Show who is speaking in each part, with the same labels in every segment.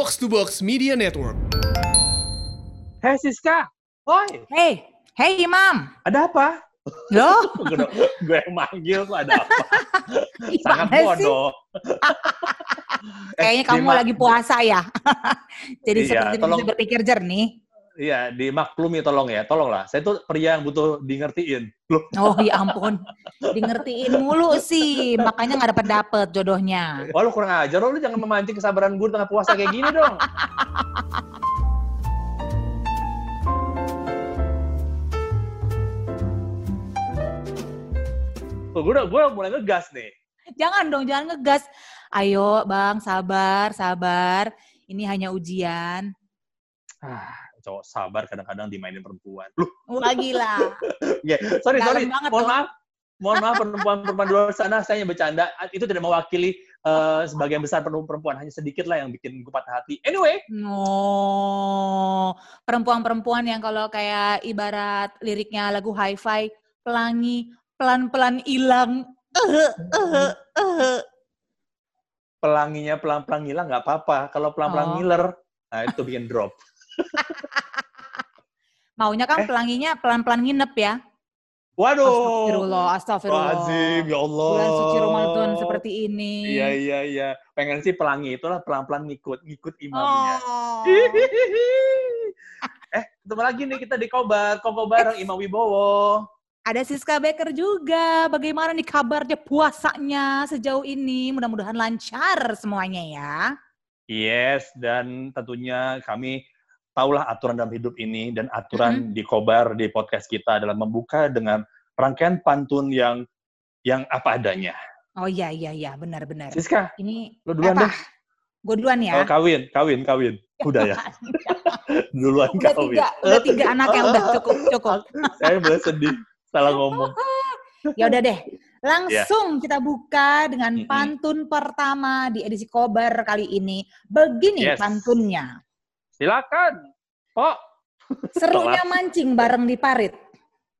Speaker 1: Box to Box Media Network.
Speaker 2: Hei Siska, Hoi,
Speaker 3: Hei, hei Imam.
Speaker 2: ada apa?
Speaker 3: Loh,
Speaker 2: gue, gue yang manggil kok ada apa? Sangat bodoh.
Speaker 3: Kayaknya kamu lagi puasa ya. Jadi
Speaker 2: Iya,
Speaker 3: seperti
Speaker 2: tolong.
Speaker 3: berpikir jernih.
Speaker 2: Iya, dimaklumi tolong ya, tolonglah. Saya tuh pria yang butuh di ngertiin. Loh,
Speaker 3: Oh ya ampun, di ngertiin mulu sih. Makanya nggak dapat dapet jodohnya.
Speaker 2: wah lu kurang ajar, lu, jangan memancing kesabaran gue tengah puasa kayak gini dong. Tuh, gue udah, gue mulai ngegas nih.
Speaker 3: Jangan dong, jangan ngegas. Ayo bang, sabar, sabar. Ini hanya ujian.
Speaker 2: Ah, cowok sabar kadang-kadang dimainin perempuan. Loh,
Speaker 3: Wah gila.
Speaker 2: Ya, sorry, sorry.
Speaker 3: Dalam banget
Speaker 2: Mohon maaf. Mohon maaf perempuan-perempuan di luar sana, saya hanya bercanda. Itu tidak mewakili eh, sebagian besar perempuan. Hanya sedikit lah yang bikin gue patah hati. Anyway,
Speaker 3: No, perempuan-perempuan yang kalau kayak ibarat liriknya lagu hi-fi, pelangi, pelan-pelan hilang. Eh, eh,
Speaker 2: pelanginya pelan-pelan ngilang nggak apa-apa. Kalau pelan-pelan
Speaker 3: Oh.
Speaker 2: ngiler, nah itu bikin drop.
Speaker 3: Maunya kan
Speaker 2: Eh.
Speaker 3: pelanginya pelan-pelan nginep ya.
Speaker 2: Waduh.
Speaker 3: Astagfirullah, astagfirullah.
Speaker 2: Astagfirullahaladzim, ya Allah.
Speaker 3: Bulan suci Ramadan seperti ini.
Speaker 2: Iya, iya, iya. Pengen sih pelangi itulah pelan-pelan ngikut, ngikut imamnya.
Speaker 3: Oh.
Speaker 2: eh, ketemu lagi nih kita di Kobar. Koko bareng Imam Wibowo.
Speaker 3: Ada Siska Becker juga. Bagaimana nih kabarnya puasanya sejauh ini? Mudah-mudahan lancar semuanya ya.
Speaker 2: Yes, dan tentunya kami tahulah aturan dalam hidup ini dan aturan di Kobar di podcast kita adalah membuka dengan rangkaian pantun yang yang apa adanya.
Speaker 3: Oh iya iya iya benar-benar.
Speaker 2: Siska,
Speaker 3: Ini
Speaker 2: lu duluan
Speaker 3: apa?
Speaker 2: deh.
Speaker 3: Gue duluan ya.
Speaker 2: Oh, kawin, kawin, kawin. Udah ya, duluan
Speaker 3: udah
Speaker 2: kawin.
Speaker 3: tiga, udah tiga anak yang udah cukup cukup.
Speaker 2: Saya boleh sedih, salah ngomong.
Speaker 3: Ya udah deh. Langsung kita buka dengan
Speaker 2: Mm-mm.
Speaker 3: pantun pertama di edisi Kobar kali ini. Begini
Speaker 2: Yes.
Speaker 3: pantunnya.
Speaker 2: Silakan, Pok.
Speaker 3: Serunya mancing bareng di parit.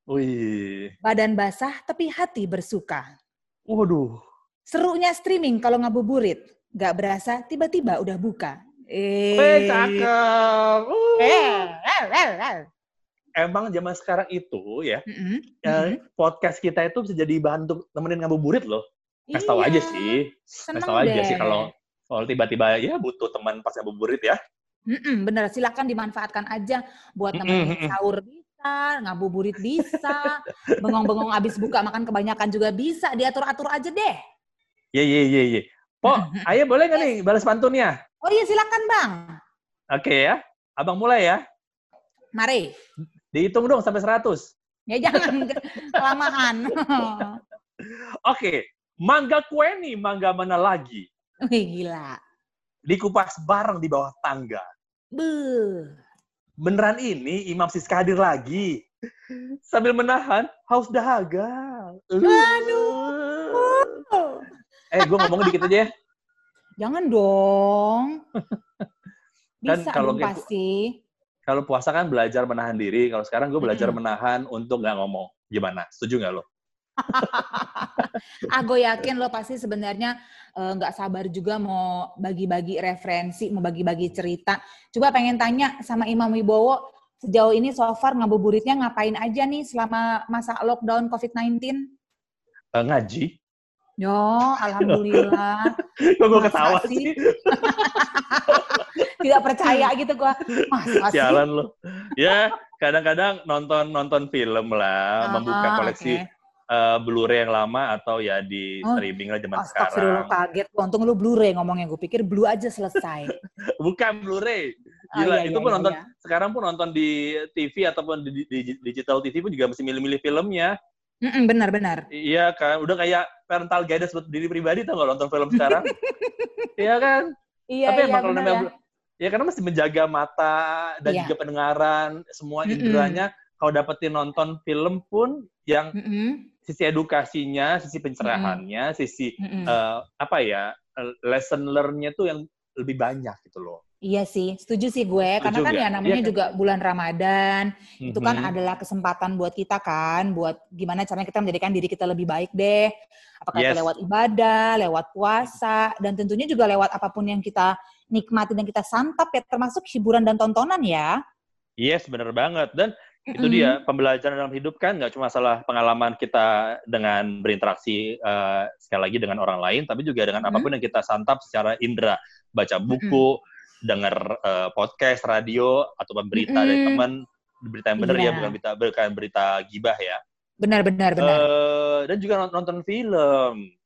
Speaker 2: Wih,
Speaker 3: Badan basah tapi hati bersuka.
Speaker 2: waduh.
Speaker 3: Serunya streaming kalau ngabuburit. Gak berasa tiba-tiba udah buka. Eh,
Speaker 2: Eh, cakep. Uh.
Speaker 3: Eh, eh, eh, eh.
Speaker 2: Emang zaman sekarang itu ya,
Speaker 3: Mm-mm,
Speaker 2: ya,
Speaker 3: mm-mm.
Speaker 2: podcast kita itu bisa jadi bahan untuk nemenin ngabuburit loh. Kasih tahu
Speaker 3: Iya,
Speaker 2: aja sih. Kasih tahu aja sih kalau kalau tiba-tiba ya butuh teman pas ngabuburit ya.
Speaker 3: Mm-mm, bener, silakan dimanfaatkan aja buat
Speaker 2: mm-mm.
Speaker 3: sahur bisa, ngabuburit bisa, bengong-bengong abis buka makan kebanyakan juga bisa, diatur-atur aja deh.
Speaker 2: Iya, iya, iya, iya. Pok, ayo boleh nggak nih balas pantunnya?
Speaker 3: Oh iya silakan bang,
Speaker 2: Oke ya. Abang mulai ya.
Speaker 3: mari.
Speaker 2: Dihitung dong sampai 100.
Speaker 3: Ya jangan kelamaan.
Speaker 2: Oke. Mangga kue nih, mangga mana lagi?
Speaker 3: Wih gila.
Speaker 2: Dikupas bareng di bawah tangga.
Speaker 3: Beuh.
Speaker 2: Beneran ini Imam Siska hadir lagi. Sambil menahan haus dahaga.
Speaker 3: Aduh.
Speaker 2: Eh, gue ngomong dikit aja ya.
Speaker 3: Jangan dong. Bisa
Speaker 2: kalau
Speaker 3: dong
Speaker 2: kayak-
Speaker 3: pasti.
Speaker 2: Kalau puasa kan belajar menahan diri. Kalau sekarang gue belajar
Speaker 3: Mm-mm.
Speaker 2: menahan untuk nggak ngomong. Gimana? Setuju nggak lo?
Speaker 3: Ah, gue yakin lo pasti sebenarnya eh, nggak sabar juga mau bagi-bagi referensi, mau bagi-bagi cerita. Coba pengen tanya sama Imam Wibowo, sejauh ini so far ngabuburitnya ngapain aja nih selama masa lockdown COVID-19?
Speaker 2: Eh, ngaji?
Speaker 3: Yo, alhamdulillah.
Speaker 2: Kok gue ketawa
Speaker 3: sih?
Speaker 2: sih?
Speaker 3: Tidak percaya gitu gue. Masa sih?
Speaker 2: Sialan lo. Ya, kadang-kadang nonton nonton film lah,
Speaker 3: Ah,
Speaker 2: membuka koleksi
Speaker 3: oke.
Speaker 2: Eh, Blu-ray yang lama atau ya di
Speaker 3: Oh,
Speaker 2: streaming lah zaman
Speaker 3: Astagfirullah
Speaker 2: sekarang.
Speaker 3: kaget. Untung lu Blu-ray ngomongnya. Gue pikir Blue aja selesai.
Speaker 2: Bukan Blu-ray.
Speaker 3: Oh,
Speaker 2: Gila,
Speaker 3: iya,
Speaker 2: itu
Speaker 3: iya,
Speaker 2: pun
Speaker 3: iya,
Speaker 2: nonton
Speaker 3: iya.
Speaker 2: sekarang pun nonton di TV ataupun di, di- digital TV pun juga mesti milih-milih filmnya.
Speaker 3: Mm-mm, Benar-benar.
Speaker 2: Iya kan, udah kayak parental guidance buat diri pribadi tau gak nonton film sekarang? Iya kan?
Speaker 3: Iya,
Speaker 2: Tapi
Speaker 3: iya,
Speaker 2: emang kalau
Speaker 3: benar
Speaker 2: namanya
Speaker 3: ya.
Speaker 2: ya karena mesti menjaga mata dan
Speaker 3: Iya.
Speaker 2: juga pendengaran, semua inderanya kalau dapetin nonton film pun yang
Speaker 3: Mm-mm,
Speaker 2: sisi edukasinya, sisi pencerahannya, sisi
Speaker 3: mm-mm.
Speaker 2: eh, apa ya, lesson learn-nya tuh yang lebih banyak gitu loh.
Speaker 3: Iya sih, setuju sih gue. Karena
Speaker 2: Setuju
Speaker 3: kan
Speaker 2: nggak?
Speaker 3: ya namanya
Speaker 2: Iya kan?
Speaker 3: juga bulan Ramadan, itu kan
Speaker 2: Mhm.
Speaker 3: adalah kesempatan buat kita kan, buat gimana caranya kita menjadikan diri kita lebih baik deh. Apakah itu
Speaker 2: Yes.
Speaker 3: lewat ibadah, lewat puasa, dan tentunya juga lewat apa pun yang kita nikmati dan kita santap ya termasuk hiburan dan tontonan ya.
Speaker 2: Yes, benar banget. Dan itu dia pembelajaran dalam hidup kan nggak cuma salah pengalaman kita dengan berinteraksi uh, sekali lagi dengan orang lain, tapi juga dengan mm-hmm. apa pun yang kita santap secara indera, baca buku, mm-hmm. dengar uh, podcast, radio atau berita mm-hmm. dari teman, berita yang benar yeah. ya bukan berita bukan berita gibah ya.
Speaker 3: Benar benar benar.
Speaker 2: Uh, dan juga nonton film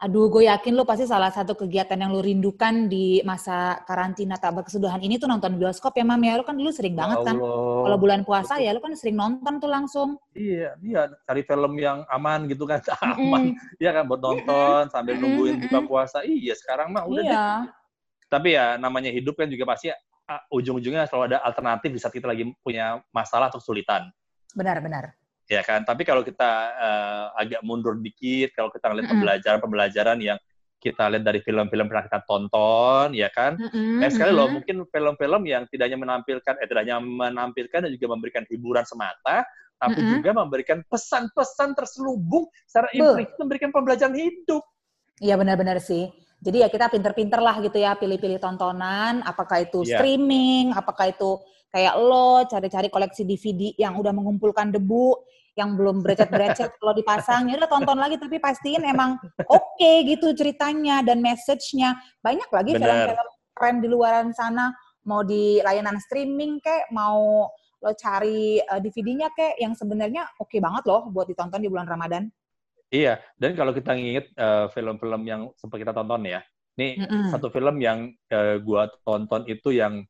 Speaker 3: Aduh, gue yakin lo pasti salah satu kegiatan yang lo rindukan di masa karantina tak berkesudahan ini tuh nonton bioskop ya, Mam. Ya, lo kan dulu sering ya banget kan. Kalau bulan puasa ya, lo kan sering nonton tuh langsung.
Speaker 2: Iya, iya. Cari film yang aman gitu kan. aman. Iya mm. kan, buat nonton mm. sambil nungguin buka puasa. Iya, sekarang mah udah iya. deh. Tapi ya, namanya hidup kan juga pasti uh, ujung-ujungnya selalu ada alternatif di saat kita lagi punya masalah atau kesulitan.
Speaker 3: Benar, benar
Speaker 2: ya kan. Tapi kalau kita uh, agak mundur dikit, kalau kita lihat pembelajaran-pembelajaran yang kita lihat dari film-film pernah kita tonton, ya kan. Mm-hmm. Eh, sekali loh, mungkin film-film yang tidak hanya menampilkan, eh tidak hanya menampilkan dan juga memberikan hiburan semata, tapi mm-hmm. juga memberikan pesan-pesan terselubung secara implisit memberikan pembelajaran hidup.
Speaker 3: Iya benar-benar sih. Jadi ya kita pinter-pinter lah gitu ya, pilih-pilih tontonan, apakah itu yeah. streaming, apakah itu kayak lo cari-cari koleksi DVD yang udah mengumpulkan debu, yang belum berecet-berecet kalau dipasang ya udah tonton lagi tapi pastiin emang oke okay gitu ceritanya dan message-nya banyak lagi film-film keren di luaran sana mau di layanan streaming kayak mau lo cari uh, DVD-nya kayak yang sebenarnya oke okay banget loh buat ditonton di bulan Ramadan.
Speaker 2: Iya, dan kalau kita nginget uh, film-film yang sempat kita tonton ya, nih mm -hmm. satu film yang uh, gua tonton itu yang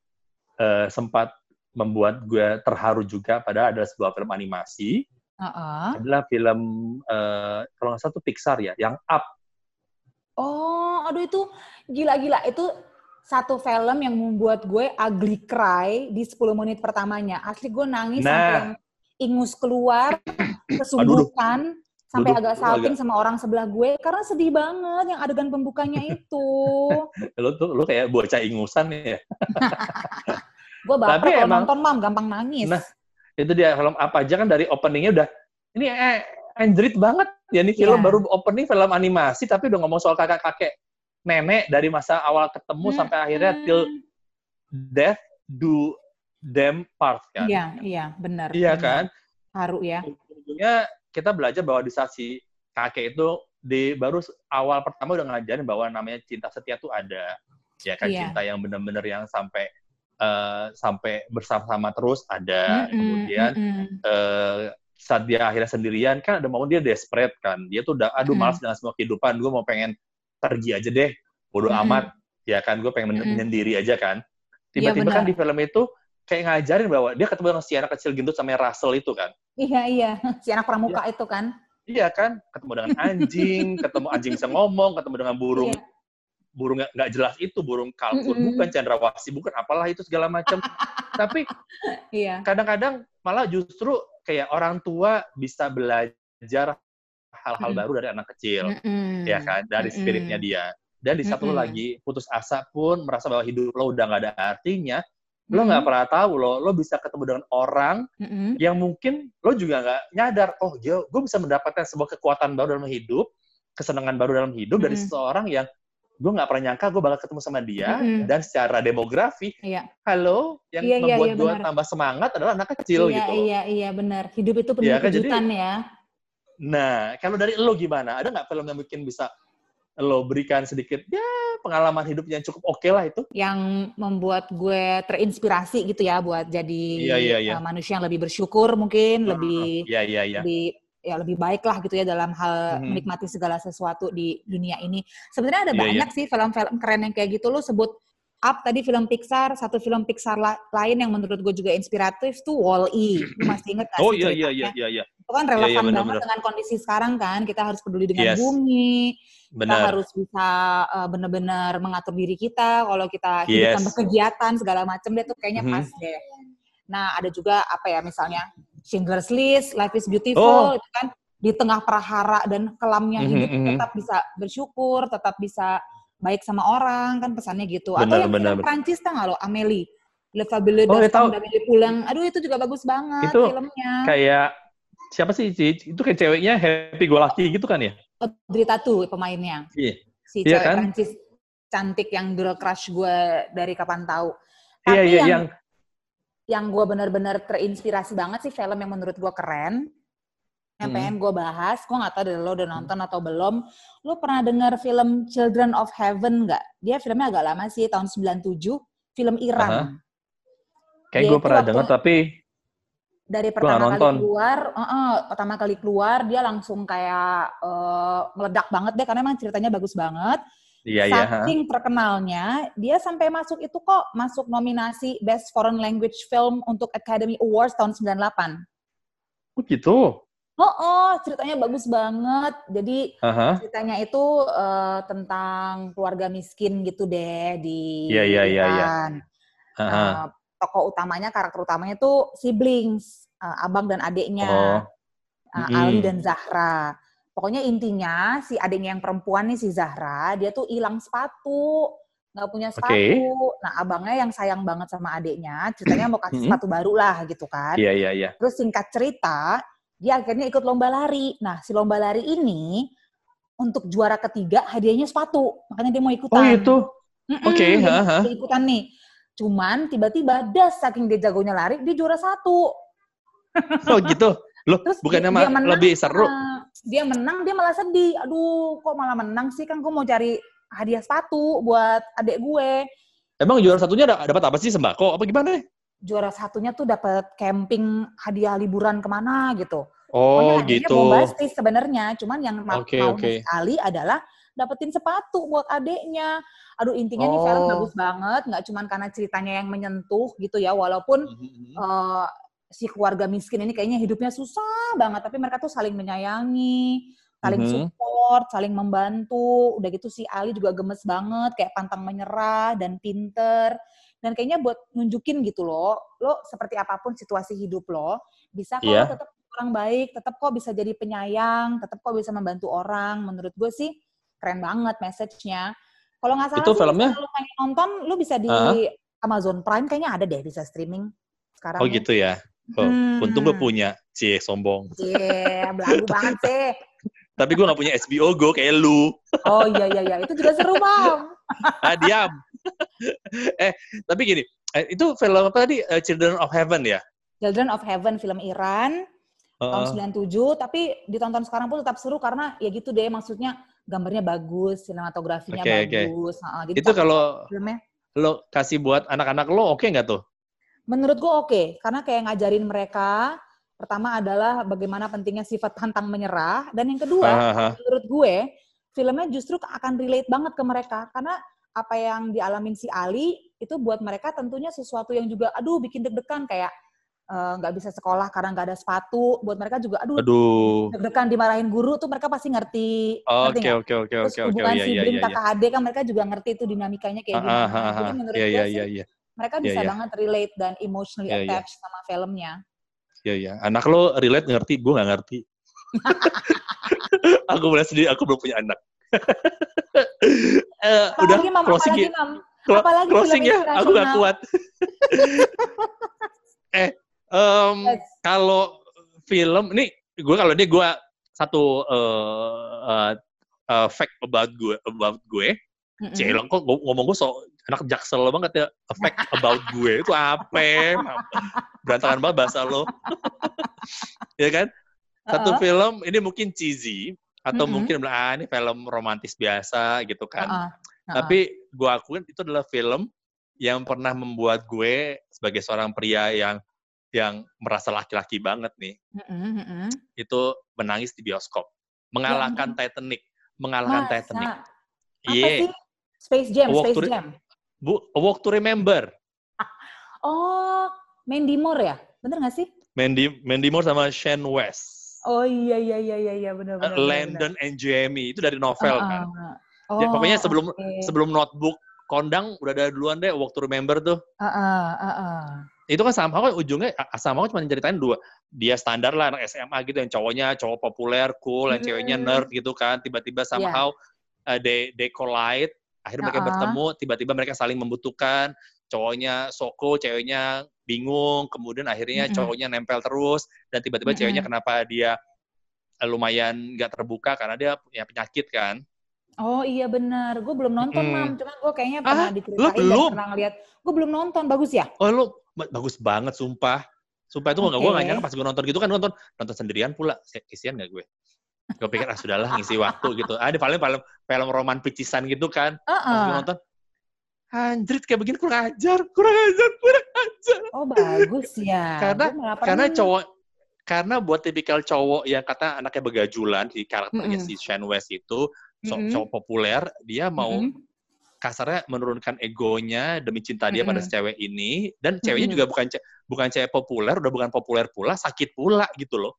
Speaker 2: uh, sempat membuat gue terharu juga, padahal ada sebuah film animasi uh-uh. adalah film uh, kalau nggak salah itu Pixar ya, yang Up.
Speaker 3: Oh, aduh itu gila-gila itu satu film yang membuat gue ugly cry di 10 menit pertamanya. Asli gue nangis nah. sampai ingus keluar, kesumbukan, sampai agak salting sama orang sebelah gue karena sedih banget yang adegan pembukanya itu.
Speaker 2: lu tuh lu kayak bocah ingusan ya.
Speaker 3: gue baper kalau emang, nonton mam gampang nangis. Nah,
Speaker 2: itu dia film apa aja kan dari openingnya udah ini eh, Android banget ya ini film yeah. baru opening film animasi tapi udah ngomong soal kakak-kakek nenek dari masa awal ketemu hmm. sampai akhirnya till death do them part kan.
Speaker 3: Iya, iya, benar.
Speaker 2: Iya benar. kan?
Speaker 3: Haru ya.
Speaker 2: Ujungnya kita belajar bahwa di saat si kakek itu di baru awal pertama udah ngajarin bahwa namanya cinta setia tuh ada. Ya kan yeah. cinta yang benar-benar yang sampai uh, sampai bersama-sama terus ada mm-hmm, kemudian mm-hmm. Uh, saat dia akhirnya sendirian kan ada momen dia desperate kan dia tuh udah aduh mm-hmm. malas dengan semua kehidupan gue mau pengen pergi aja deh bodoh mm-hmm. amat ya kan gue pengen mm-hmm. menyendiri aja kan iya, tiba-tiba ya, kan di film itu kayak ngajarin bahwa dia ketemu dengan si anak kecil gendut sama Russell itu kan
Speaker 3: iya iya si anak pramuka ya. itu kan
Speaker 2: iya kan ketemu dengan anjing ketemu anjing bisa ngomong ketemu dengan burung iya burung nggak jelas itu burung kalkun mm -hmm. bukan cendrawasih bukan apalah itu segala macam tapi iya. kadang-kadang malah justru kayak orang tua bisa belajar hal-hal mm. baru dari anak kecil mm -hmm. ya kan dari mm -hmm. spiritnya dia dan di satu mm -hmm. lagi putus asa pun merasa bahwa hidup lo udah nggak ada artinya lo nggak pernah tahu lo lo bisa ketemu dengan orang mm -hmm. yang mungkin lo juga nggak nyadar oh gue bisa mendapatkan sebuah kekuatan baru dalam hidup kesenangan baru dalam hidup mm -hmm. dari seseorang yang gue nggak pernah nyangka gue bakal ketemu sama dia mm-hmm. dan secara demografi iya. halo yang iya, iya membuat iya, iya, gue tambah semangat adalah anak kecil
Speaker 3: iya,
Speaker 2: gitu
Speaker 3: iya iya benar hidup itu penuh ya, kan? kejutan Jadi, ya
Speaker 2: nah kalau dari lo gimana ada nggak film yang mungkin bisa lo berikan sedikit ya pengalaman hidup yang cukup oke okay lah itu
Speaker 3: yang membuat gue terinspirasi gitu ya buat jadi iya, iya, iya. Uh, manusia yang lebih bersyukur mungkin lebih
Speaker 2: iya, iya, iya.
Speaker 3: lebih ya lebih baik lah gitu ya dalam hal mm-hmm. menikmati segala sesuatu di dunia ini. Sebenarnya ada yeah, banyak yeah. sih film-film keren yang kayak gitu lo sebut up tadi film Pixar, satu film Pixar la lain yang menurut gue juga inspiratif tuh Wall-E. Lu masih inget gak
Speaker 2: oh, sih? Oh iya iya iya iya.
Speaker 3: Itu kan relevan yeah, yeah, banget bener. dengan kondisi sekarang kan. Kita harus peduli dengan yes. bumi. Bener. Kita harus bisa uh, benar-benar mengatur diri kita kalau kita hidup yes. berkegiatan segala macam deh tuh kayaknya mm-hmm. pas deh. Nah, ada juga apa ya misalnya Schindler's List, Life is Beautiful, oh. itu kan di tengah prahara dan kelamnya mm-hmm, hidup mm-hmm. tetap bisa bersyukur, tetap bisa baik sama orang kan pesannya gitu. Benar, Atau yang benar, film Prancis tau nggak lo, Amelie, Le Fabuleux oh, Destin d'Amélie Pulang. Aduh itu juga bagus banget
Speaker 2: itu
Speaker 3: filmnya.
Speaker 2: Kayak siapa sih itu kayak ceweknya Happy Go Lucky gitu kan ya?
Speaker 3: Audrey Tatu pemainnya.
Speaker 2: Iya.
Speaker 3: Si iya cewek kan? Prancis cantik yang girl crush gue dari kapan tahu.
Speaker 2: Iya,
Speaker 3: Tapi
Speaker 2: iya,
Speaker 3: yang
Speaker 2: yang
Speaker 3: yang gue bener-bener terinspirasi banget sih film yang menurut gue keren, yang
Speaker 2: Mm.
Speaker 3: pengen gue bahas. Gue nggak tahu dari lo udah nonton atau belum. Lo pernah dengar film Children of Heaven nggak? Dia filmnya agak lama sih, tahun 97, film Iran.
Speaker 2: Aha. kayak gue pernah dengar tapi
Speaker 3: dari pertama kali
Speaker 2: nonton.
Speaker 3: keluar, eh, eh, pertama kali keluar dia langsung kayak eh, meledak banget deh karena emang ceritanya bagus banget.
Speaker 2: Iya iya.
Speaker 3: Saking terkenalnya, dia sampai masuk itu kok masuk nominasi Best Foreign Language Film untuk Academy Awards tahun 98.
Speaker 2: Oh gitu.
Speaker 3: Oh, oh ceritanya bagus banget. Jadi
Speaker 2: Aha.
Speaker 3: ceritanya itu eh, tentang keluarga miskin gitu deh di
Speaker 2: Iya, iya, iya, iya.
Speaker 3: Eh, tokoh utamanya, karakter utamanya tuh siblings, eh, abang dan adiknya.
Speaker 2: Oh.
Speaker 3: uh,
Speaker 2: Mm-mm.
Speaker 3: Ali dan Zahra. Pokoknya intinya si adiknya yang perempuan nih si Zahra, dia tuh hilang sepatu, nggak punya sepatu.
Speaker 2: Oke.
Speaker 3: Nah abangnya yang sayang banget sama adiknya, ceritanya mau kasih sepatu baru lah gitu kan.
Speaker 2: Iya iya iya.
Speaker 3: Terus singkat cerita, dia akhirnya ikut lomba lari. Nah si lomba lari ini untuk juara ketiga hadiahnya sepatu, makanya dia mau ikutan.
Speaker 2: Oh itu. Oke, ha.
Speaker 3: mau ikutan nih. Cuman tiba-tiba das saking dia jagonya lari, dia juara satu.
Speaker 2: Oh gitu. Loh,
Speaker 3: Terus
Speaker 2: bukannya
Speaker 3: dia- dia menang,
Speaker 2: lebih seru?
Speaker 3: Dia menang, dia malah sedih. Aduh, kok malah menang sih? Kan gue mau cari hadiah sepatu buat adik gue.
Speaker 2: Emang juara satunya da- dapat apa sih sembako? Apa gimana?
Speaker 3: Juara satunya tuh dapat camping hadiah liburan ke mana gitu.
Speaker 2: Oh
Speaker 3: Pokoknya
Speaker 2: gitu.
Speaker 3: bombastis sebenarnya. Cuman yang
Speaker 2: Oke,
Speaker 3: mau
Speaker 2: oke.
Speaker 3: sekali adalah dapetin sepatu buat adiknya. Aduh, intinya nih film
Speaker 2: Oh.
Speaker 3: bagus banget. Nggak cuman karena ceritanya yang menyentuh gitu ya. Walaupun
Speaker 2: Mhm.
Speaker 3: eh, si keluarga miskin ini kayaknya hidupnya susah banget, tapi mereka tuh saling menyayangi, saling
Speaker 2: Mhm.
Speaker 3: support, saling membantu. Udah gitu si Ali juga gemes banget, kayak pantang menyerah dan pinter. Dan kayaknya buat nunjukin gitu loh, lo seperti apa pun situasi hidup lo, bisa kok lo tetap orang baik, tetap kok bisa jadi penyayang, tetap kok bisa membantu orang. Menurut gue sih keren banget message-nya. Kalau nggak salah
Speaker 2: Itu
Speaker 3: sih,
Speaker 2: filmnya?
Speaker 3: kalau pengen nonton, lo bisa di
Speaker 2: Ah.
Speaker 3: Amazon Prime kayaknya ada deh bisa streaming sekarang.
Speaker 2: Oh
Speaker 3: ya.
Speaker 2: gitu ya. Oh,
Speaker 3: Hmm.
Speaker 2: untung gue punya. Cie, sombong.
Speaker 3: Iya, belagu banget sih.
Speaker 2: Tapi gue gak punya HBO Go kayak lu.
Speaker 3: Oh iya iya iya, itu juga seru bang.
Speaker 2: Ah, diam. eh, tapi gini. eh, itu film apa tadi? Eh, Children of Heaven ya?
Speaker 3: Children of Heaven film Iran tahun
Speaker 2: Heeh.
Speaker 3: 97, tapi ditonton sekarang pun tetap seru karena ya gitu deh, maksudnya gambarnya bagus, sinematografinya
Speaker 2: oke.
Speaker 3: bagus. Heeh, jadi
Speaker 2: itu
Speaker 3: cakep
Speaker 2: kalau
Speaker 3: filmnya.
Speaker 2: lo kasih buat anak-anak lo oke nggak tuh?
Speaker 3: Menurut gue oke, karena kayak ngajarin mereka pertama adalah bagaimana pentingnya sifat pantang menyerah dan yang kedua
Speaker 2: Hahaha.
Speaker 3: menurut gue filmnya justru akan relate banget ke mereka karena apa yang dialamin si Ali itu buat mereka tentunya sesuatu yang juga aduh bikin deg-degan kayak eh, nggak bisa sekolah karena nggak ada sepatu buat mereka juga aduh
Speaker 2: Aduh.
Speaker 3: deg-degan dimarahin guru tuh mereka pasti ngerti
Speaker 2: Oke oke oke oke oke
Speaker 3: hubungan
Speaker 2: iya iya
Speaker 3: sibling
Speaker 2: iya.
Speaker 3: kakak adik kan mereka juga ngerti itu dinamikanya kayak
Speaker 2: Ah, ah,
Speaker 3: gimana
Speaker 2: ah,
Speaker 3: jadi
Speaker 2: ah.
Speaker 3: menurut
Speaker 2: Iya
Speaker 3: gue
Speaker 2: iya
Speaker 3: sih
Speaker 2: iya iya.
Speaker 3: Mereka
Speaker 2: Iya,
Speaker 3: bisa
Speaker 2: iya.
Speaker 3: banget relate dan emotionally
Speaker 2: Iya, iya.
Speaker 3: attached sama filmnya
Speaker 2: Iya iya. Anak lo relate ngerti, gue nggak ngerti. aku boleh sendiri, aku belum punya anak. Udah
Speaker 3: apalagi mam
Speaker 2: closing
Speaker 3: apalagi
Speaker 2: ya.
Speaker 3: mam apalagi
Speaker 2: closing ya. Aku nggak
Speaker 3: inspirational.
Speaker 2: kuat. eh, em,
Speaker 3: Yes.
Speaker 2: kalau film ini gue kalau ini gue satu eh, eh, eh, fact about gue about gue
Speaker 3: Mm-mm.
Speaker 2: Celeng kok ngom- ngomong gue so anak jaksel banget ya fact about gue itu apa berantakan banget bahasa lo ya kan satu
Speaker 3: Uh-uh.
Speaker 2: film ini mungkin cheesy atau
Speaker 3: Mm-mm.
Speaker 2: mungkin bilang, ah ini film romantis biasa gitu kan
Speaker 3: Uh-uh. Uh-uh.
Speaker 2: tapi gue akuin itu adalah film yang pernah membuat gue sebagai seorang pria yang yang merasa laki-laki banget nih
Speaker 3: Mm-mm, mm-mm.
Speaker 2: itu menangis di bioskop mengalahkan Titanic mengalahkan
Speaker 3: Masa?
Speaker 2: Titanic iya
Speaker 3: sih? Space Jam,
Speaker 2: Walk
Speaker 3: Space Jam.
Speaker 2: Bu A Walk to Remember
Speaker 3: Oh, Mandy Moore ya? Bener nggak sih?
Speaker 2: Mandy Mandy Moore sama Shane West
Speaker 3: Oh iya iya iya iya iya benar benar.
Speaker 2: Eh, Landon and Jamie itu dari novel kan
Speaker 3: Oh,
Speaker 2: Ya, pokoknya sebelum
Speaker 3: oke.
Speaker 2: sebelum notebook kondang udah ada duluan deh Walk to Remember tuh
Speaker 3: Heeh, heeh.
Speaker 2: itu kan sama kan ujungnya sama cuma ceritain dua dia standar lah anak SMA gitu yang cowoknya cowok populer cool yang ceweknya
Speaker 3: Hmm.
Speaker 2: nerd gitu kan tiba-tiba somehow uh, they they collide akhirnya mereka
Speaker 3: Uh-uh.
Speaker 2: bertemu tiba-tiba mereka saling membutuhkan cowoknya soko ceweknya bingung kemudian akhirnya
Speaker 3: Mm-mm.
Speaker 2: cowoknya nempel terus dan tiba-tiba
Speaker 3: Mm-mm.
Speaker 2: ceweknya kenapa dia eh, lumayan nggak terbuka karena dia punya penyakit kan
Speaker 3: Oh iya benar, gue belum nonton
Speaker 2: Mm.
Speaker 3: mam, cuman gue kayaknya
Speaker 2: Ah,
Speaker 3: pernah
Speaker 2: lu
Speaker 3: diceritain dan
Speaker 2: belum?
Speaker 3: pernah ngeliat. Gue belum nonton, bagus ya?
Speaker 2: Oh lu ba- bagus banget sumpah. Sumpah itu nggak gue
Speaker 3: Oke.
Speaker 2: nyangka pas gue nonton gitu kan nonton nonton sendirian pula. Si- Kisian nggak gue? Gue pikir ah sudahlah ngisi waktu gitu. Ah di paling film film roman picisan gitu kan. Pas gue nonton anjrit kayak begini kurang ajar, kurang ajar, kurang ajar.
Speaker 3: Oh bagus ya.
Speaker 2: Karena- Karena cowok karena buat tipikal cowok yang kata anaknya begajulan di karakternya
Speaker 3: Mm-mm.
Speaker 2: si Shane West itu so-
Speaker 3: Mm-mm.
Speaker 2: cowok populer, dia mau
Speaker 3: Mm-mm.
Speaker 2: kasarnya menurunkan egonya demi cinta dia pada
Speaker 3: Mm-mm.
Speaker 2: si cewek ini dan ceweknya
Speaker 3: Mm-mm.
Speaker 2: juga bukan bukan cewek populer udah bukan populer pula sakit pula gitu loh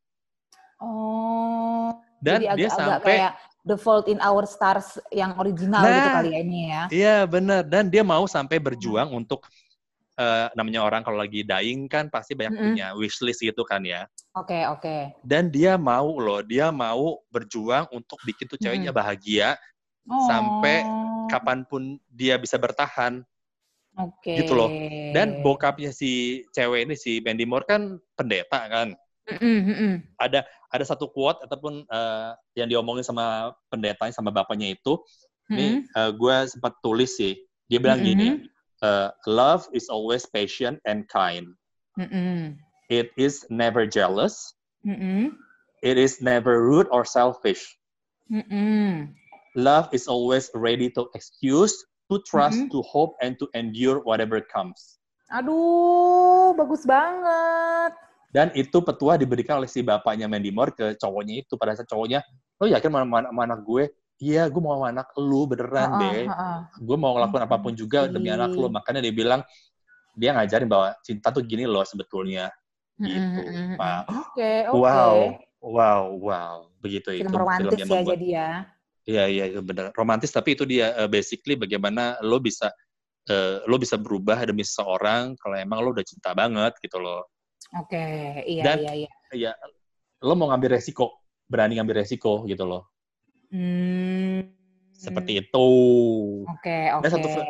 Speaker 3: Oh.
Speaker 2: Dan
Speaker 3: jadi
Speaker 2: dia
Speaker 3: agak-agak
Speaker 2: sampai
Speaker 3: kayak The Fault in Our Stars yang original gitu
Speaker 2: Nah.
Speaker 3: kali ya ini ya.
Speaker 2: iya bener dan dia mau sampai berjuang untuk eh, namanya orang kalau lagi dying kan pasti banyak
Speaker 3: Mm-mm.
Speaker 2: punya wishlist gitu kan ya
Speaker 3: Oke oke.
Speaker 2: dan dia mau loh dia mau berjuang untuk bikin tuh ceweknya bahagia
Speaker 3: Oh.
Speaker 2: Sampai kapan pun dia bisa bertahan
Speaker 3: Oke.
Speaker 2: gitu loh. dan bokapnya si cewek ini si Mandy Moore kan pendeta kan Ada ada satu quote ataupun eh, yang diomongin sama pendetanya sama bapaknya itu ini
Speaker 3: Mm-mm.
Speaker 2: gue sempat tulis sih dia bilang
Speaker 3: Mm-mm.
Speaker 2: gini eh, love is always patient and kind
Speaker 3: Mm-mm.
Speaker 2: it is never jealous
Speaker 3: Mm-mm.
Speaker 2: it is never rude or selfish
Speaker 3: Mm-mm.
Speaker 2: love is always ready to excuse to trust
Speaker 3: Mhm.
Speaker 2: to hope and to endure whatever comes
Speaker 3: Aduh, bagus banget.
Speaker 2: Dan itu petua diberikan oleh si bapaknya Mandy Moore ke cowoknya itu. Pada saat cowoknya lo yakin mau sama sama anak gue? Iya gue mau sama anak lu beneran
Speaker 3: Heeh,
Speaker 2: deh.
Speaker 3: heeh.
Speaker 2: gue mau ngelakuin apa pun juga demi anak lu. Makanya dia bilang dia ngajarin bahwa cinta tuh gini loh sebetulnya. Gitu pak.
Speaker 3: Oke, oke.
Speaker 2: wow wow wow. Begitu
Speaker 3: Film
Speaker 2: itu
Speaker 3: romantis
Speaker 2: yang
Speaker 3: ya
Speaker 2: membuat.
Speaker 3: jadi ya.
Speaker 2: iya iya itu benar romantis tapi itu dia eh, basically bagaimana lo bisa eh, lo bisa berubah demi seseorang kalau emang lo udah cinta banget gitu loh
Speaker 3: Oke, iya
Speaker 2: Dan-
Speaker 3: iya iya.
Speaker 2: ya lo mau ngambil resiko berani ngambil resiko gitu loh
Speaker 3: Hmm.
Speaker 2: seperti itu
Speaker 3: Oke,
Speaker 2: Dan
Speaker 3: oke.
Speaker 2: satu fi-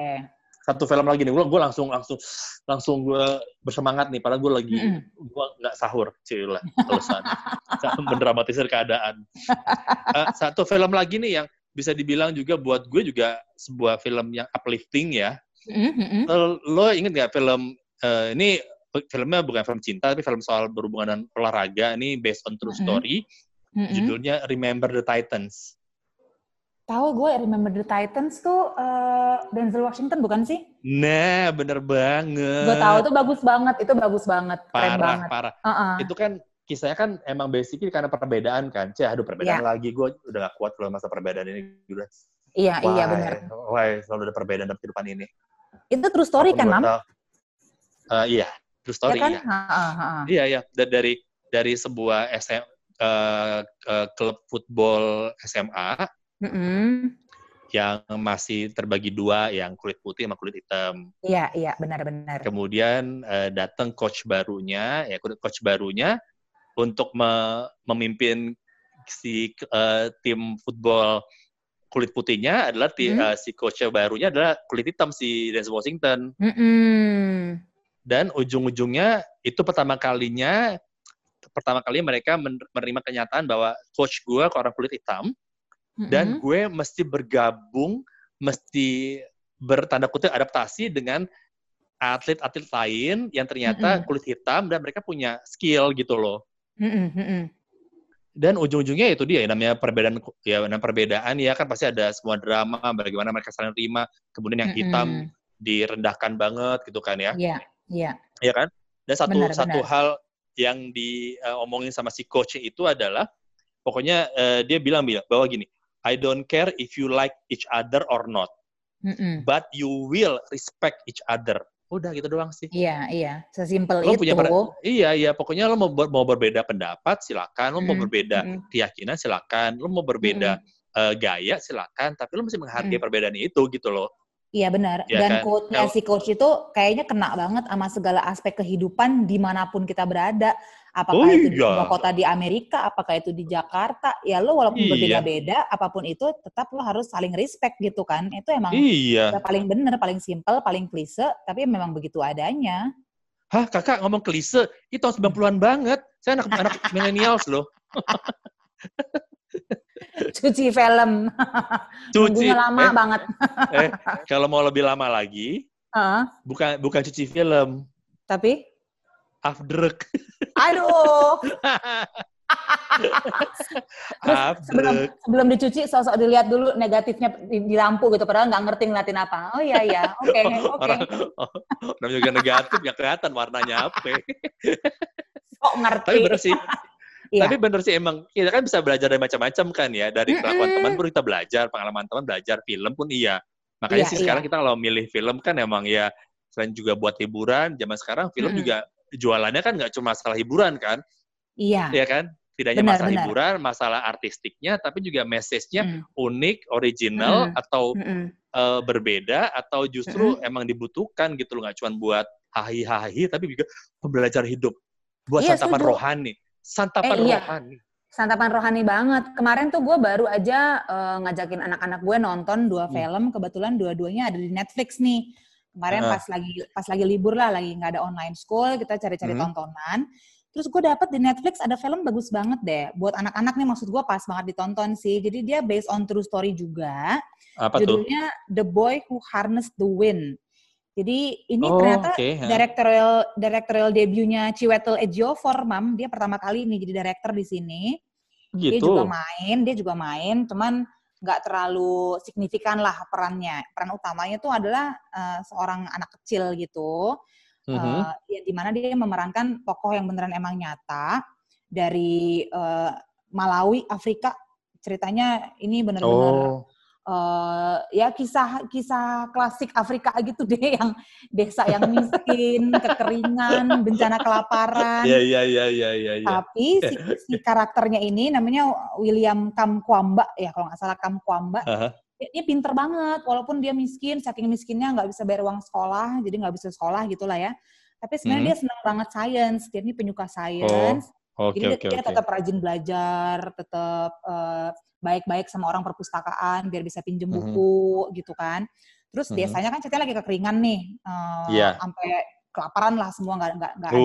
Speaker 2: satu film lagi nih gue gue langsung langsung langsung gue bersemangat nih padahal gue lagi
Speaker 3: Mm-mm.
Speaker 2: gue nggak sahur cilah alasan mendramatisir keadaan Eh, satu film lagi nih yang bisa dibilang juga buat gue juga sebuah film yang uplifting ya
Speaker 3: Mm-mm, mm-mm.
Speaker 2: lo, lo inget nggak film eh, ini filmnya bukan film cinta tapi film soal berhubungan dengan olahraga ini based on true story
Speaker 3: Mm-mm.
Speaker 2: judulnya Remember the Titans
Speaker 3: Tahu gue Remember the Titans tuh eh, Denzel Washington bukan sih?
Speaker 2: nah bener banget
Speaker 3: Gue tahu itu bagus banget, itu bagus banget, keren
Speaker 2: parah
Speaker 3: banget.
Speaker 2: parah
Speaker 3: Heeh.
Speaker 2: itu kan kisahnya kan emang basically karena perbedaan kan cih aduh perbedaan lagi gue udah gak kuat kalau masa perbedaan ini udah
Speaker 3: Iya, iya
Speaker 2: why?
Speaker 3: benar.
Speaker 2: why selalu ada perbedaan dalam kehidupan ini
Speaker 3: Itu true story
Speaker 2: Apa
Speaker 3: pun
Speaker 2: kan,
Speaker 3: Mam?
Speaker 2: tahu. Eh, iya true story
Speaker 3: ya kan?
Speaker 2: iya
Speaker 3: Heeh, heeh.
Speaker 2: Iya ya dari dari sebuah SM, eh, eh, klub football SMA
Speaker 3: Mm-mm.
Speaker 2: yang masih terbagi dua, yang kulit putih sama kulit hitam.
Speaker 3: Iya, iya, benar-benar.
Speaker 2: Kemudian eh, datang coach barunya, ya coach barunya untuk me- memimpin si eh, tim football kulit putihnya adalah ti-
Speaker 3: Hmm.
Speaker 2: eh, si coach barunya adalah kulit hitam si Denzel Washington.
Speaker 3: Mm-mm.
Speaker 2: Dan ujung-ujungnya itu pertama kalinya pertama kali mereka men- menerima kenyataan bahwa coach gue ke orang kulit hitam dan
Speaker 3: Mm-mm.
Speaker 2: gue mesti bergabung mesti bertanda kutip adaptasi dengan atlet-atlet lain yang ternyata
Speaker 3: Mm-mm.
Speaker 2: kulit hitam dan mereka punya skill gitu loh
Speaker 3: mm-mm.
Speaker 2: dan ujung-ujungnya itu dia ya, namanya perbedaan ya namanya perbedaan ya kan pasti ada semua drama bagaimana mereka saling terima kemudian yang hitam
Speaker 3: Mm-mm.
Speaker 2: direndahkan banget gitu kan ya
Speaker 3: Iya, iya.
Speaker 2: ya kan? Dan satu
Speaker 3: Benar,
Speaker 2: satu
Speaker 3: benar.
Speaker 2: hal yang diomongin sama si coach itu adalah pokoknya eh, dia bilang bilang bahwa gini, I don't care if you like each other or not,
Speaker 3: Mm-mm.
Speaker 2: but you will respect each other. Udah gitu doang sih.
Speaker 3: Iya, iya. Sesimpel
Speaker 2: Lo
Speaker 3: itu.
Speaker 2: punya iya iya pokoknya lo mau ber- mau berbeda pendapat silakan, lo mau
Speaker 3: Mm,
Speaker 2: berbeda
Speaker 3: mm,
Speaker 2: keyakinan silakan, lo mau berbeda
Speaker 3: mm-mm.
Speaker 2: eh, gaya silakan, tapi lo mesti menghargai
Speaker 3: Mm.
Speaker 2: perbedaan itu gitu loh.
Speaker 3: Iya benar.
Speaker 2: Ya
Speaker 3: Dan
Speaker 2: kan?
Speaker 3: quote-nya si coach itu kayaknya kena banget sama segala aspek kehidupan di mana pun kita berada. Apakah
Speaker 2: Oh
Speaker 3: itu di
Speaker 2: iya.
Speaker 3: sebuah kota di Amerika, apakah itu di Jakarta. Ya lo walaupun
Speaker 2: Iya.
Speaker 3: berbeda-beda, apa pun itu tetap lo harus saling respect gitu kan. Itu emang
Speaker 2: Iya.
Speaker 3: udah paling bener, paling simple, paling klise, tapi memang begitu adanya.
Speaker 2: Hah, kakak ngomong klise, itu tahun 90-an banget. Saya anak anak millennials loh.
Speaker 3: cuci film.
Speaker 2: Cuci.
Speaker 3: lama
Speaker 2: eh,
Speaker 3: banget.
Speaker 2: eh, kalau mau lebih lama lagi, uh. bukan bukan cuci film.
Speaker 3: Tapi?
Speaker 2: Afdruk.
Speaker 3: Aduh. Terus sebelum, sebelum dicuci, sosok dilihat dulu negatifnya di, di lampu gitu, padahal nggak ngerti ngeliatin apa. Oh iya iya, oke okay, oke. Okay.
Speaker 2: Orang, juga negatif, nggak kelihatan warnanya apa.
Speaker 3: Kok ngerti.
Speaker 2: Tapi bener sih. Iya. Tapi bener sih emang kita kan bisa belajar dari macam-macam kan ya dari kelakuan mm -hmm. teman pun kita belajar pengalaman teman belajar film pun iya makanya iya, sih iya. sekarang kita kalau milih film kan emang ya selain juga buat hiburan zaman sekarang film mm -hmm. juga jualannya kan nggak cuma masalah hiburan kan
Speaker 3: iya
Speaker 2: iya kan tidak hanya masalah benar. hiburan, masalah artistiknya, tapi juga message-nya mm. unik, original, mm. atau mm. Uh, berbeda, atau justru mm. emang dibutuhkan gitu loh, nggak cuma buat hahi-hahi, tapi juga pembelajar hidup, buat iya, santapan setuju. rohani, santapan eh, iya. rohani.
Speaker 3: Santapan rohani banget. Kemarin tuh gue baru aja uh, ngajakin anak-anak gue nonton dua hmm. film, kebetulan dua-duanya ada di Netflix nih. Kemarin uh. pas lagi pas lagi libur lah, lagi nggak ada online school, kita cari-cari hmm. tontonan Terus gue dapet di Netflix ada film bagus banget deh. Buat anak-anak nih maksud gue pas banget ditonton sih. Jadi dia based on true story juga.
Speaker 2: Apa
Speaker 3: Judulnya tuh? The Boy Who Harnessed the Wind. Jadi ini oh, ternyata okay, directorial directorial debutnya Chiwetel Ejiofor, Mam. Dia pertama kali nih jadi director di sini. Gitu. Dia juga main, dia juga main, cuman nggak terlalu signifikan lah perannya. Peran utamanya tuh adalah uh, seorang anak kecil gitu uh, ya di mana dia memerankan tokoh yang beneran emang nyata dari uh, Malawi Afrika ceritanya ini bener-bener oh. Uh, ya kisah kisah klasik Afrika gitu deh yang desa yang miskin kekeringan bencana kelaparan.
Speaker 2: Yeah, yeah, yeah, yeah, yeah, yeah.
Speaker 3: tapi si, si karakternya ini namanya William Kamkwamba ya kalau nggak salah Kamkwamba. Uh-huh dia pinter banget walaupun dia miskin saking miskinnya nggak bisa bayar uang sekolah jadi nggak bisa sekolah gitulah ya. Tapi sebenarnya hmm. dia senang banget science dia ini penyuka science. Oh, okay, jadi okay, dia okay. tetap rajin belajar tetap uh, baik-baik sama orang perpustakaan biar bisa pinjem hmm. buku gitu kan terus hmm. biasanya kan ceritanya lagi kekeringan nih uh, eh, yeah. sampai kelaparan lah semua nggak nggak nggak ada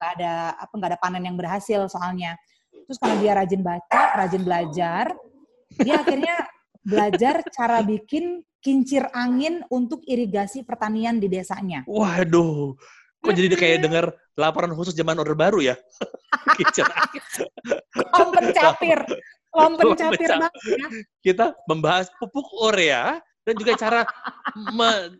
Speaker 3: nggak ada apa nggak ada panen yang berhasil soalnya terus karena dia rajin baca rajin belajar dia akhirnya belajar cara bikin kincir angin untuk irigasi pertanian di desanya.
Speaker 2: Waduh, kok jadi kayak dengar laporan khusus zaman Orde Baru ya? kincir angin.
Speaker 3: Om pencapir. Om pencapir banget ya.
Speaker 2: Kita membahas pupuk urea dan juga cara me...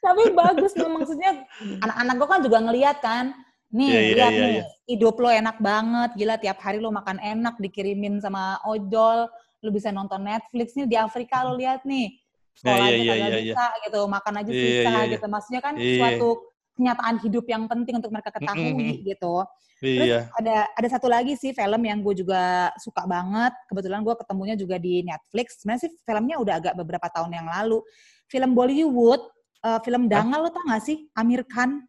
Speaker 3: Tapi bagus loh maksudnya anak-anak gue kan juga ngeliat kan Nih, yeah, iya, lihat yeah, nih, yeah. hidup lo enak banget, gila tiap hari lo makan enak, dikirimin sama ojol, lu bisa nonton Netflix nih di Afrika lu lihat nih sekolah yeah, yeah, yeah, yeah, bisa yeah. gitu makan aja yeah, susah yeah, yeah. gitu maksudnya kan yeah. suatu kenyataan hidup yang penting untuk mereka ketahui mm -hmm. gitu terus yeah. ada ada satu lagi sih film yang gue juga suka banget kebetulan gue ketemunya juga di Netflix sebenarnya sih filmnya udah agak beberapa tahun yang lalu film Bollywood uh, film Dangal lo tau gak sih Amir Khan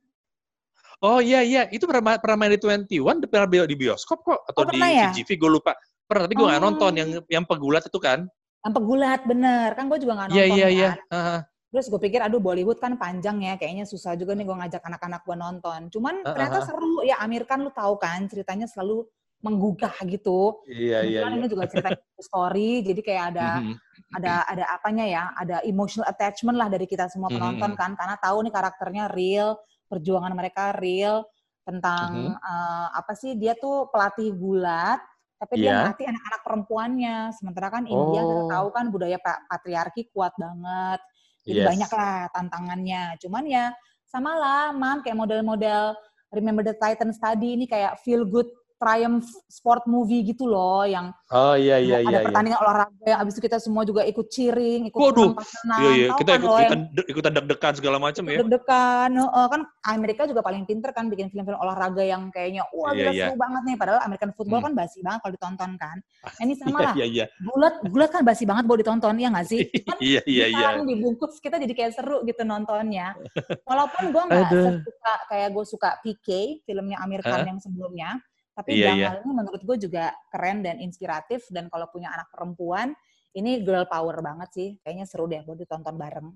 Speaker 2: Oh iya iya, itu pernah pernah main di 21, pernah di bioskop kok atau oh, di ya? CGV gue lupa. Pernah, tapi gue oh. gak nonton yang yang pegulat itu kan.
Speaker 3: Yang pegulat, bener. Kan gue juga gak
Speaker 2: iya,
Speaker 3: nonton
Speaker 2: yeah, yeah,
Speaker 3: kan. Yeah. Uh-huh. Terus gue pikir, aduh Bollywood kan panjang ya, kayaknya susah juga nih gue ngajak anak-anak gue nonton. Cuman uh-huh. ternyata seru, ya Amir kan lu tahu kan, ceritanya selalu menggugah gitu.
Speaker 2: Iya, iya, iya.
Speaker 3: ini juga cerita story, jadi kayak ada mm-hmm. ada ada apanya ya, ada emotional attachment lah dari kita semua mm-hmm. penonton mm-hmm. kan, karena tahu nih karakternya real, perjuangan mereka real tentang uh, apa sih dia tuh pelatih gulat tapi dia yeah. mati anak-anak perempuannya. Sementara kan India oh. kita tahu kan budaya patriarki kuat banget. Jadi yes. banyak lah tantangannya. Cuman ya sama lah, mam kayak model-model Remember the Titans tadi ini kayak feel good triumph sport movie gitu loh yang
Speaker 2: oh iya iya
Speaker 3: ada
Speaker 2: iya
Speaker 3: pertandingan iya. olahraga yang abis itu kita semua juga ikut cheering ikut
Speaker 2: Waduh, senang iya, iya. kita kan ikut ikutan, ikutan deg-degan segala macam ya
Speaker 3: deg-degan uh, kan Amerika juga paling pinter kan bikin film-film olahraga yang kayaknya wah iya, gila iya. seru banget nih padahal American football hmm. kan basi banget kalau ditonton kan nah, ini sama lah iya, iya. gulat gulat kan basi banget buat ditonton ya nggak sih kan
Speaker 2: iya iya iya
Speaker 3: dibungkus kita jadi kayak seru gitu nontonnya walaupun gue nggak suka kayak gue suka PK filmnya Amir Khan huh? yang sebelumnya tapi iya, iya. ini menurut gue juga keren dan inspiratif dan kalau punya anak perempuan ini girl power banget sih. Kayaknya seru deh buat ditonton bareng.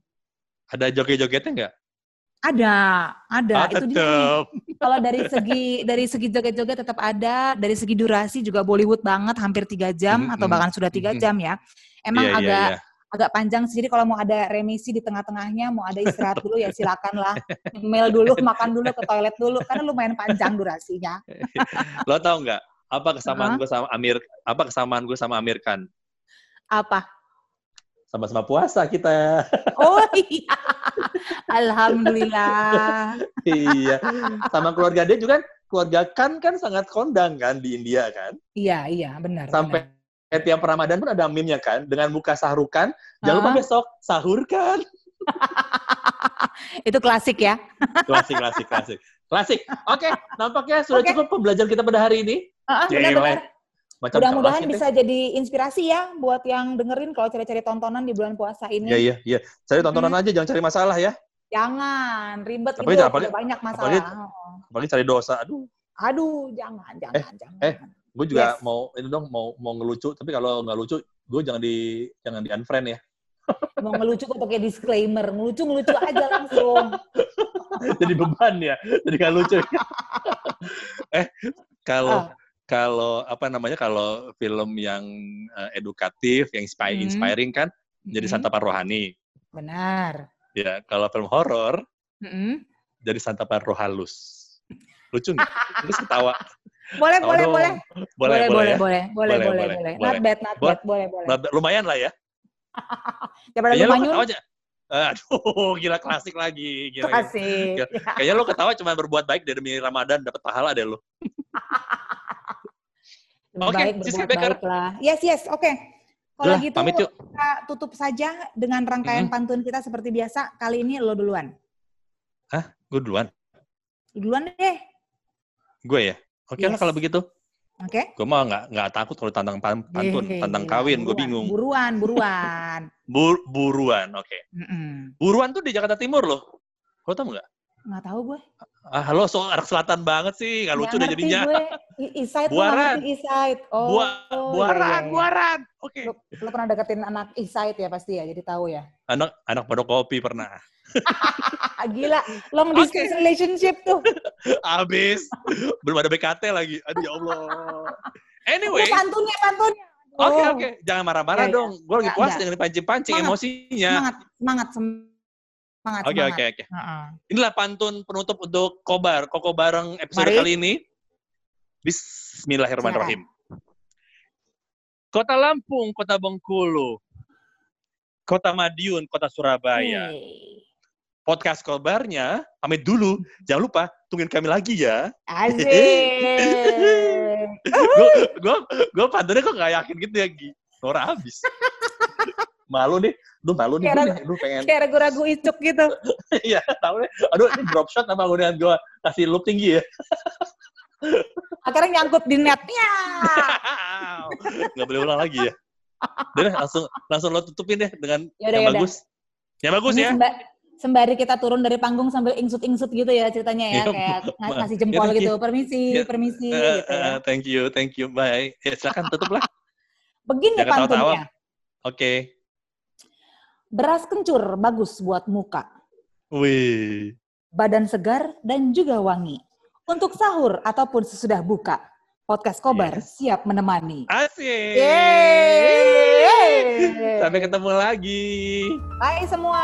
Speaker 2: Ada joget-jogetnya nggak?
Speaker 3: Ada, ada.
Speaker 2: Ah,
Speaker 3: itu dia. Kalau dari segi dari segi joget-joget tetap ada, dari segi durasi juga Bollywood banget, hampir tiga jam
Speaker 2: Mhm,
Speaker 3: atau
Speaker 2: mhm,
Speaker 3: bahkan sudah tiga jam ya. Emang
Speaker 2: Iya, iya,
Speaker 3: agak
Speaker 2: iya.
Speaker 3: Agak panjang sih. Jadi kalau mau ada remisi di tengah-tengahnya, mau ada istirahat dulu ya silakan lah. Mail dulu, makan dulu, ke toilet dulu. Karena lumayan panjang durasinya.
Speaker 2: Lo tau nggak apa kesamaan gue sama Amir? Apa kesamaan gue sama Amir Khan?
Speaker 3: Apa?
Speaker 2: Sama-sama puasa kita.
Speaker 3: Oh iya. Alhamdulillah.
Speaker 2: iya. Sama keluarga dia juga kan, keluarga Khan kan sangat kondang kan di India kan.
Speaker 3: Iya, iya, benar.
Speaker 2: Sampai
Speaker 3: benar.
Speaker 2: Tiap Ramadan pun ada meme-nya kan, dengan muka sahrukan, jangan lupa besok sahur kan.
Speaker 3: Itu klasik ya.
Speaker 2: Klasik, klasik, klasik. Klasik. Oke, nampaknya sudah
Speaker 3: Oke.
Speaker 2: cukup pembelajaran kita pada hari ini.
Speaker 3: Benar-benar.
Speaker 2: Macam
Speaker 3: Mudah-mudahan bisa jadi inspirasi ya buat yang dengerin kalau cari-cari tontonan di bulan puasa ini.
Speaker 2: Iya, iya, iya. Cari tontonan aja, jangan cari masalah ya.
Speaker 3: Jangan ribet
Speaker 2: Apalagi-
Speaker 3: itu
Speaker 2: apalagi-
Speaker 3: banyak masalah.
Speaker 2: apalagi-
Speaker 3: Oh.
Speaker 2: Apalagi cari dosa. Aduh,
Speaker 3: Aduh, jangan, jangan, jangan.
Speaker 2: eh. Gue juga
Speaker 3: Yes.
Speaker 2: mau ini dong, mau mau ngelucu, tapi kalau nggak lucu, gue jangan di jangan di unfriend ya.
Speaker 3: Mau ngelucu kok pakai disclaimer, ngelucu ngelucu aja langsung.
Speaker 2: jadi beban ya, jadi nggak lucu. eh, kalau
Speaker 3: Ah.
Speaker 2: kalau apa namanya kalau film yang eh, edukatif, yang inspire,
Speaker 3: Hmm.
Speaker 2: inspiring kan, jadi
Speaker 3: Mm-mm.
Speaker 2: santapan rohani.
Speaker 3: Benar.
Speaker 2: Ya, kalau film horor
Speaker 3: Mm-mm.
Speaker 2: jadi santapan roh halus. Lucu nggak? Terus ketawa.
Speaker 3: Boleh, boleh,
Speaker 2: dong.
Speaker 3: boleh,
Speaker 2: Boleh, boleh, ya.
Speaker 3: boleh, boleh, boleh,
Speaker 2: Boleh,
Speaker 3: boleh,
Speaker 2: boleh,
Speaker 3: boleh.
Speaker 2: boleh.
Speaker 3: Not bad, not bad, boleh, boleh.
Speaker 2: Lumayan lah ya.
Speaker 3: Daripada lu manyun,
Speaker 2: aja. Aduh, gila klasik lagi. Gila, gila.
Speaker 3: kasih.
Speaker 2: Gila. Kayaknya lo ketawa cuma berbuat baik dari demi Ramadan dapat pahala deh lo. Oke,
Speaker 3: baik lah. Yes, yes, oke. Kalau
Speaker 2: Udah,
Speaker 3: gitu
Speaker 2: pamit yuk.
Speaker 3: kita tutup saja dengan rangkaian
Speaker 2: Mhm.
Speaker 3: pantun kita seperti biasa. Kali ini lo duluan.
Speaker 2: Gue duluan.
Speaker 3: Duluan deh.
Speaker 2: Gue ya. Oke lah
Speaker 3: Yes.
Speaker 2: kalau begitu.
Speaker 3: Oke?
Speaker 2: Gue mah nggak nggak takut kalau tantang pan- pantun,
Speaker 3: Yeay,
Speaker 2: tantang kawin. Gue bingung.
Speaker 3: Buruan, buruan.
Speaker 2: Bur- buruan, oke.
Speaker 3: Mm-mm.
Speaker 2: Buruan tuh di Jakarta Timur loh. Lo tau nggak?
Speaker 3: Nggak tahu gue.
Speaker 2: Ah, lo soal anak selatan banget sih. Nggak lucu deh jadinya.
Speaker 3: gue.
Speaker 2: Buaran.
Speaker 3: Isait. Oh,
Speaker 2: Bua-
Speaker 3: iya,
Speaker 2: buaran,
Speaker 3: iya, iya.
Speaker 2: buaran. Oke.
Speaker 3: Lo, lo pernah deketin anak Isait ya pasti ya, jadi tahu ya.
Speaker 2: Anak anak pada kopi pernah.
Speaker 3: Ah, gila, long distance relationship tuh.
Speaker 2: Abis. Belum ada BKT lagi. Aduh ya Allah. Anyway.
Speaker 3: Oke, pantunnya, pantunnya.
Speaker 2: Oke
Speaker 3: Oh.
Speaker 2: oke, jangan marah-marah
Speaker 3: iya.
Speaker 2: dong. Gue lagi puas dengan dipancing-pancing
Speaker 3: Semangat.
Speaker 2: emosinya.
Speaker 3: Semangat, semangat, semangat.
Speaker 2: Oke
Speaker 3: semangat.
Speaker 2: oke oke.
Speaker 3: Heeh.
Speaker 2: Inilah pantun penutup untuk Kobar, Koko bareng episode
Speaker 3: Mari.
Speaker 2: kali ini. Bismillahirrahmanirrahim. Kota Lampung, Kota Bengkulu, Kota Madiun, Kota Surabaya.
Speaker 3: Hey.
Speaker 2: Podcast Kobarnya, pamit dulu. Jangan lupa tungguin kami lagi ya.
Speaker 3: Asik.
Speaker 2: Gue gue gue pantunnya kok gak yakin gitu ya, Gi. Nora habis. Malu nih, duh malu nih,
Speaker 3: Kayak
Speaker 2: gue
Speaker 3: ragu-
Speaker 2: pengen
Speaker 3: Kayak ragu-ragu icuk gitu.
Speaker 2: Iya, tahu deh. Aduh, ini drop shot apa kemudian gue kasih loop tinggi ya?
Speaker 3: Akhirnya nyangkut di netnya.
Speaker 2: Nggak boleh ulang lagi ya. Udah deh, langsung langsung lo tutupin deh dengan
Speaker 3: Yaudah,
Speaker 2: yang
Speaker 3: yaudah.
Speaker 2: bagus. Yang bagus
Speaker 3: Ini
Speaker 2: ya.
Speaker 3: semba- sembari kita turun dari panggung sambil ingsut-ingsut gitu ya ceritanya ya.
Speaker 2: Iya,
Speaker 3: Kayak
Speaker 2: Ma-
Speaker 3: ngasih
Speaker 2: ya,
Speaker 3: jempol
Speaker 2: you.
Speaker 3: gitu. Permisi,
Speaker 2: Ya,
Speaker 3: permisi
Speaker 2: Eh,
Speaker 3: gitu ya.
Speaker 2: eh, thank you, thank you. Bye. Ya, silakan tutup lah.
Speaker 3: Begini
Speaker 2: jangan
Speaker 3: pantunnya.
Speaker 2: Oke.
Speaker 3: Beras kencur bagus buat muka.
Speaker 2: Wih.
Speaker 3: Badan segar dan juga wangi. Untuk sahur ataupun sesudah buka. Podcast Kobar
Speaker 2: Yes.
Speaker 3: siap menemani.
Speaker 2: Asik.
Speaker 3: Yeay.
Speaker 2: Sampai ketemu lagi.
Speaker 3: Bye semua.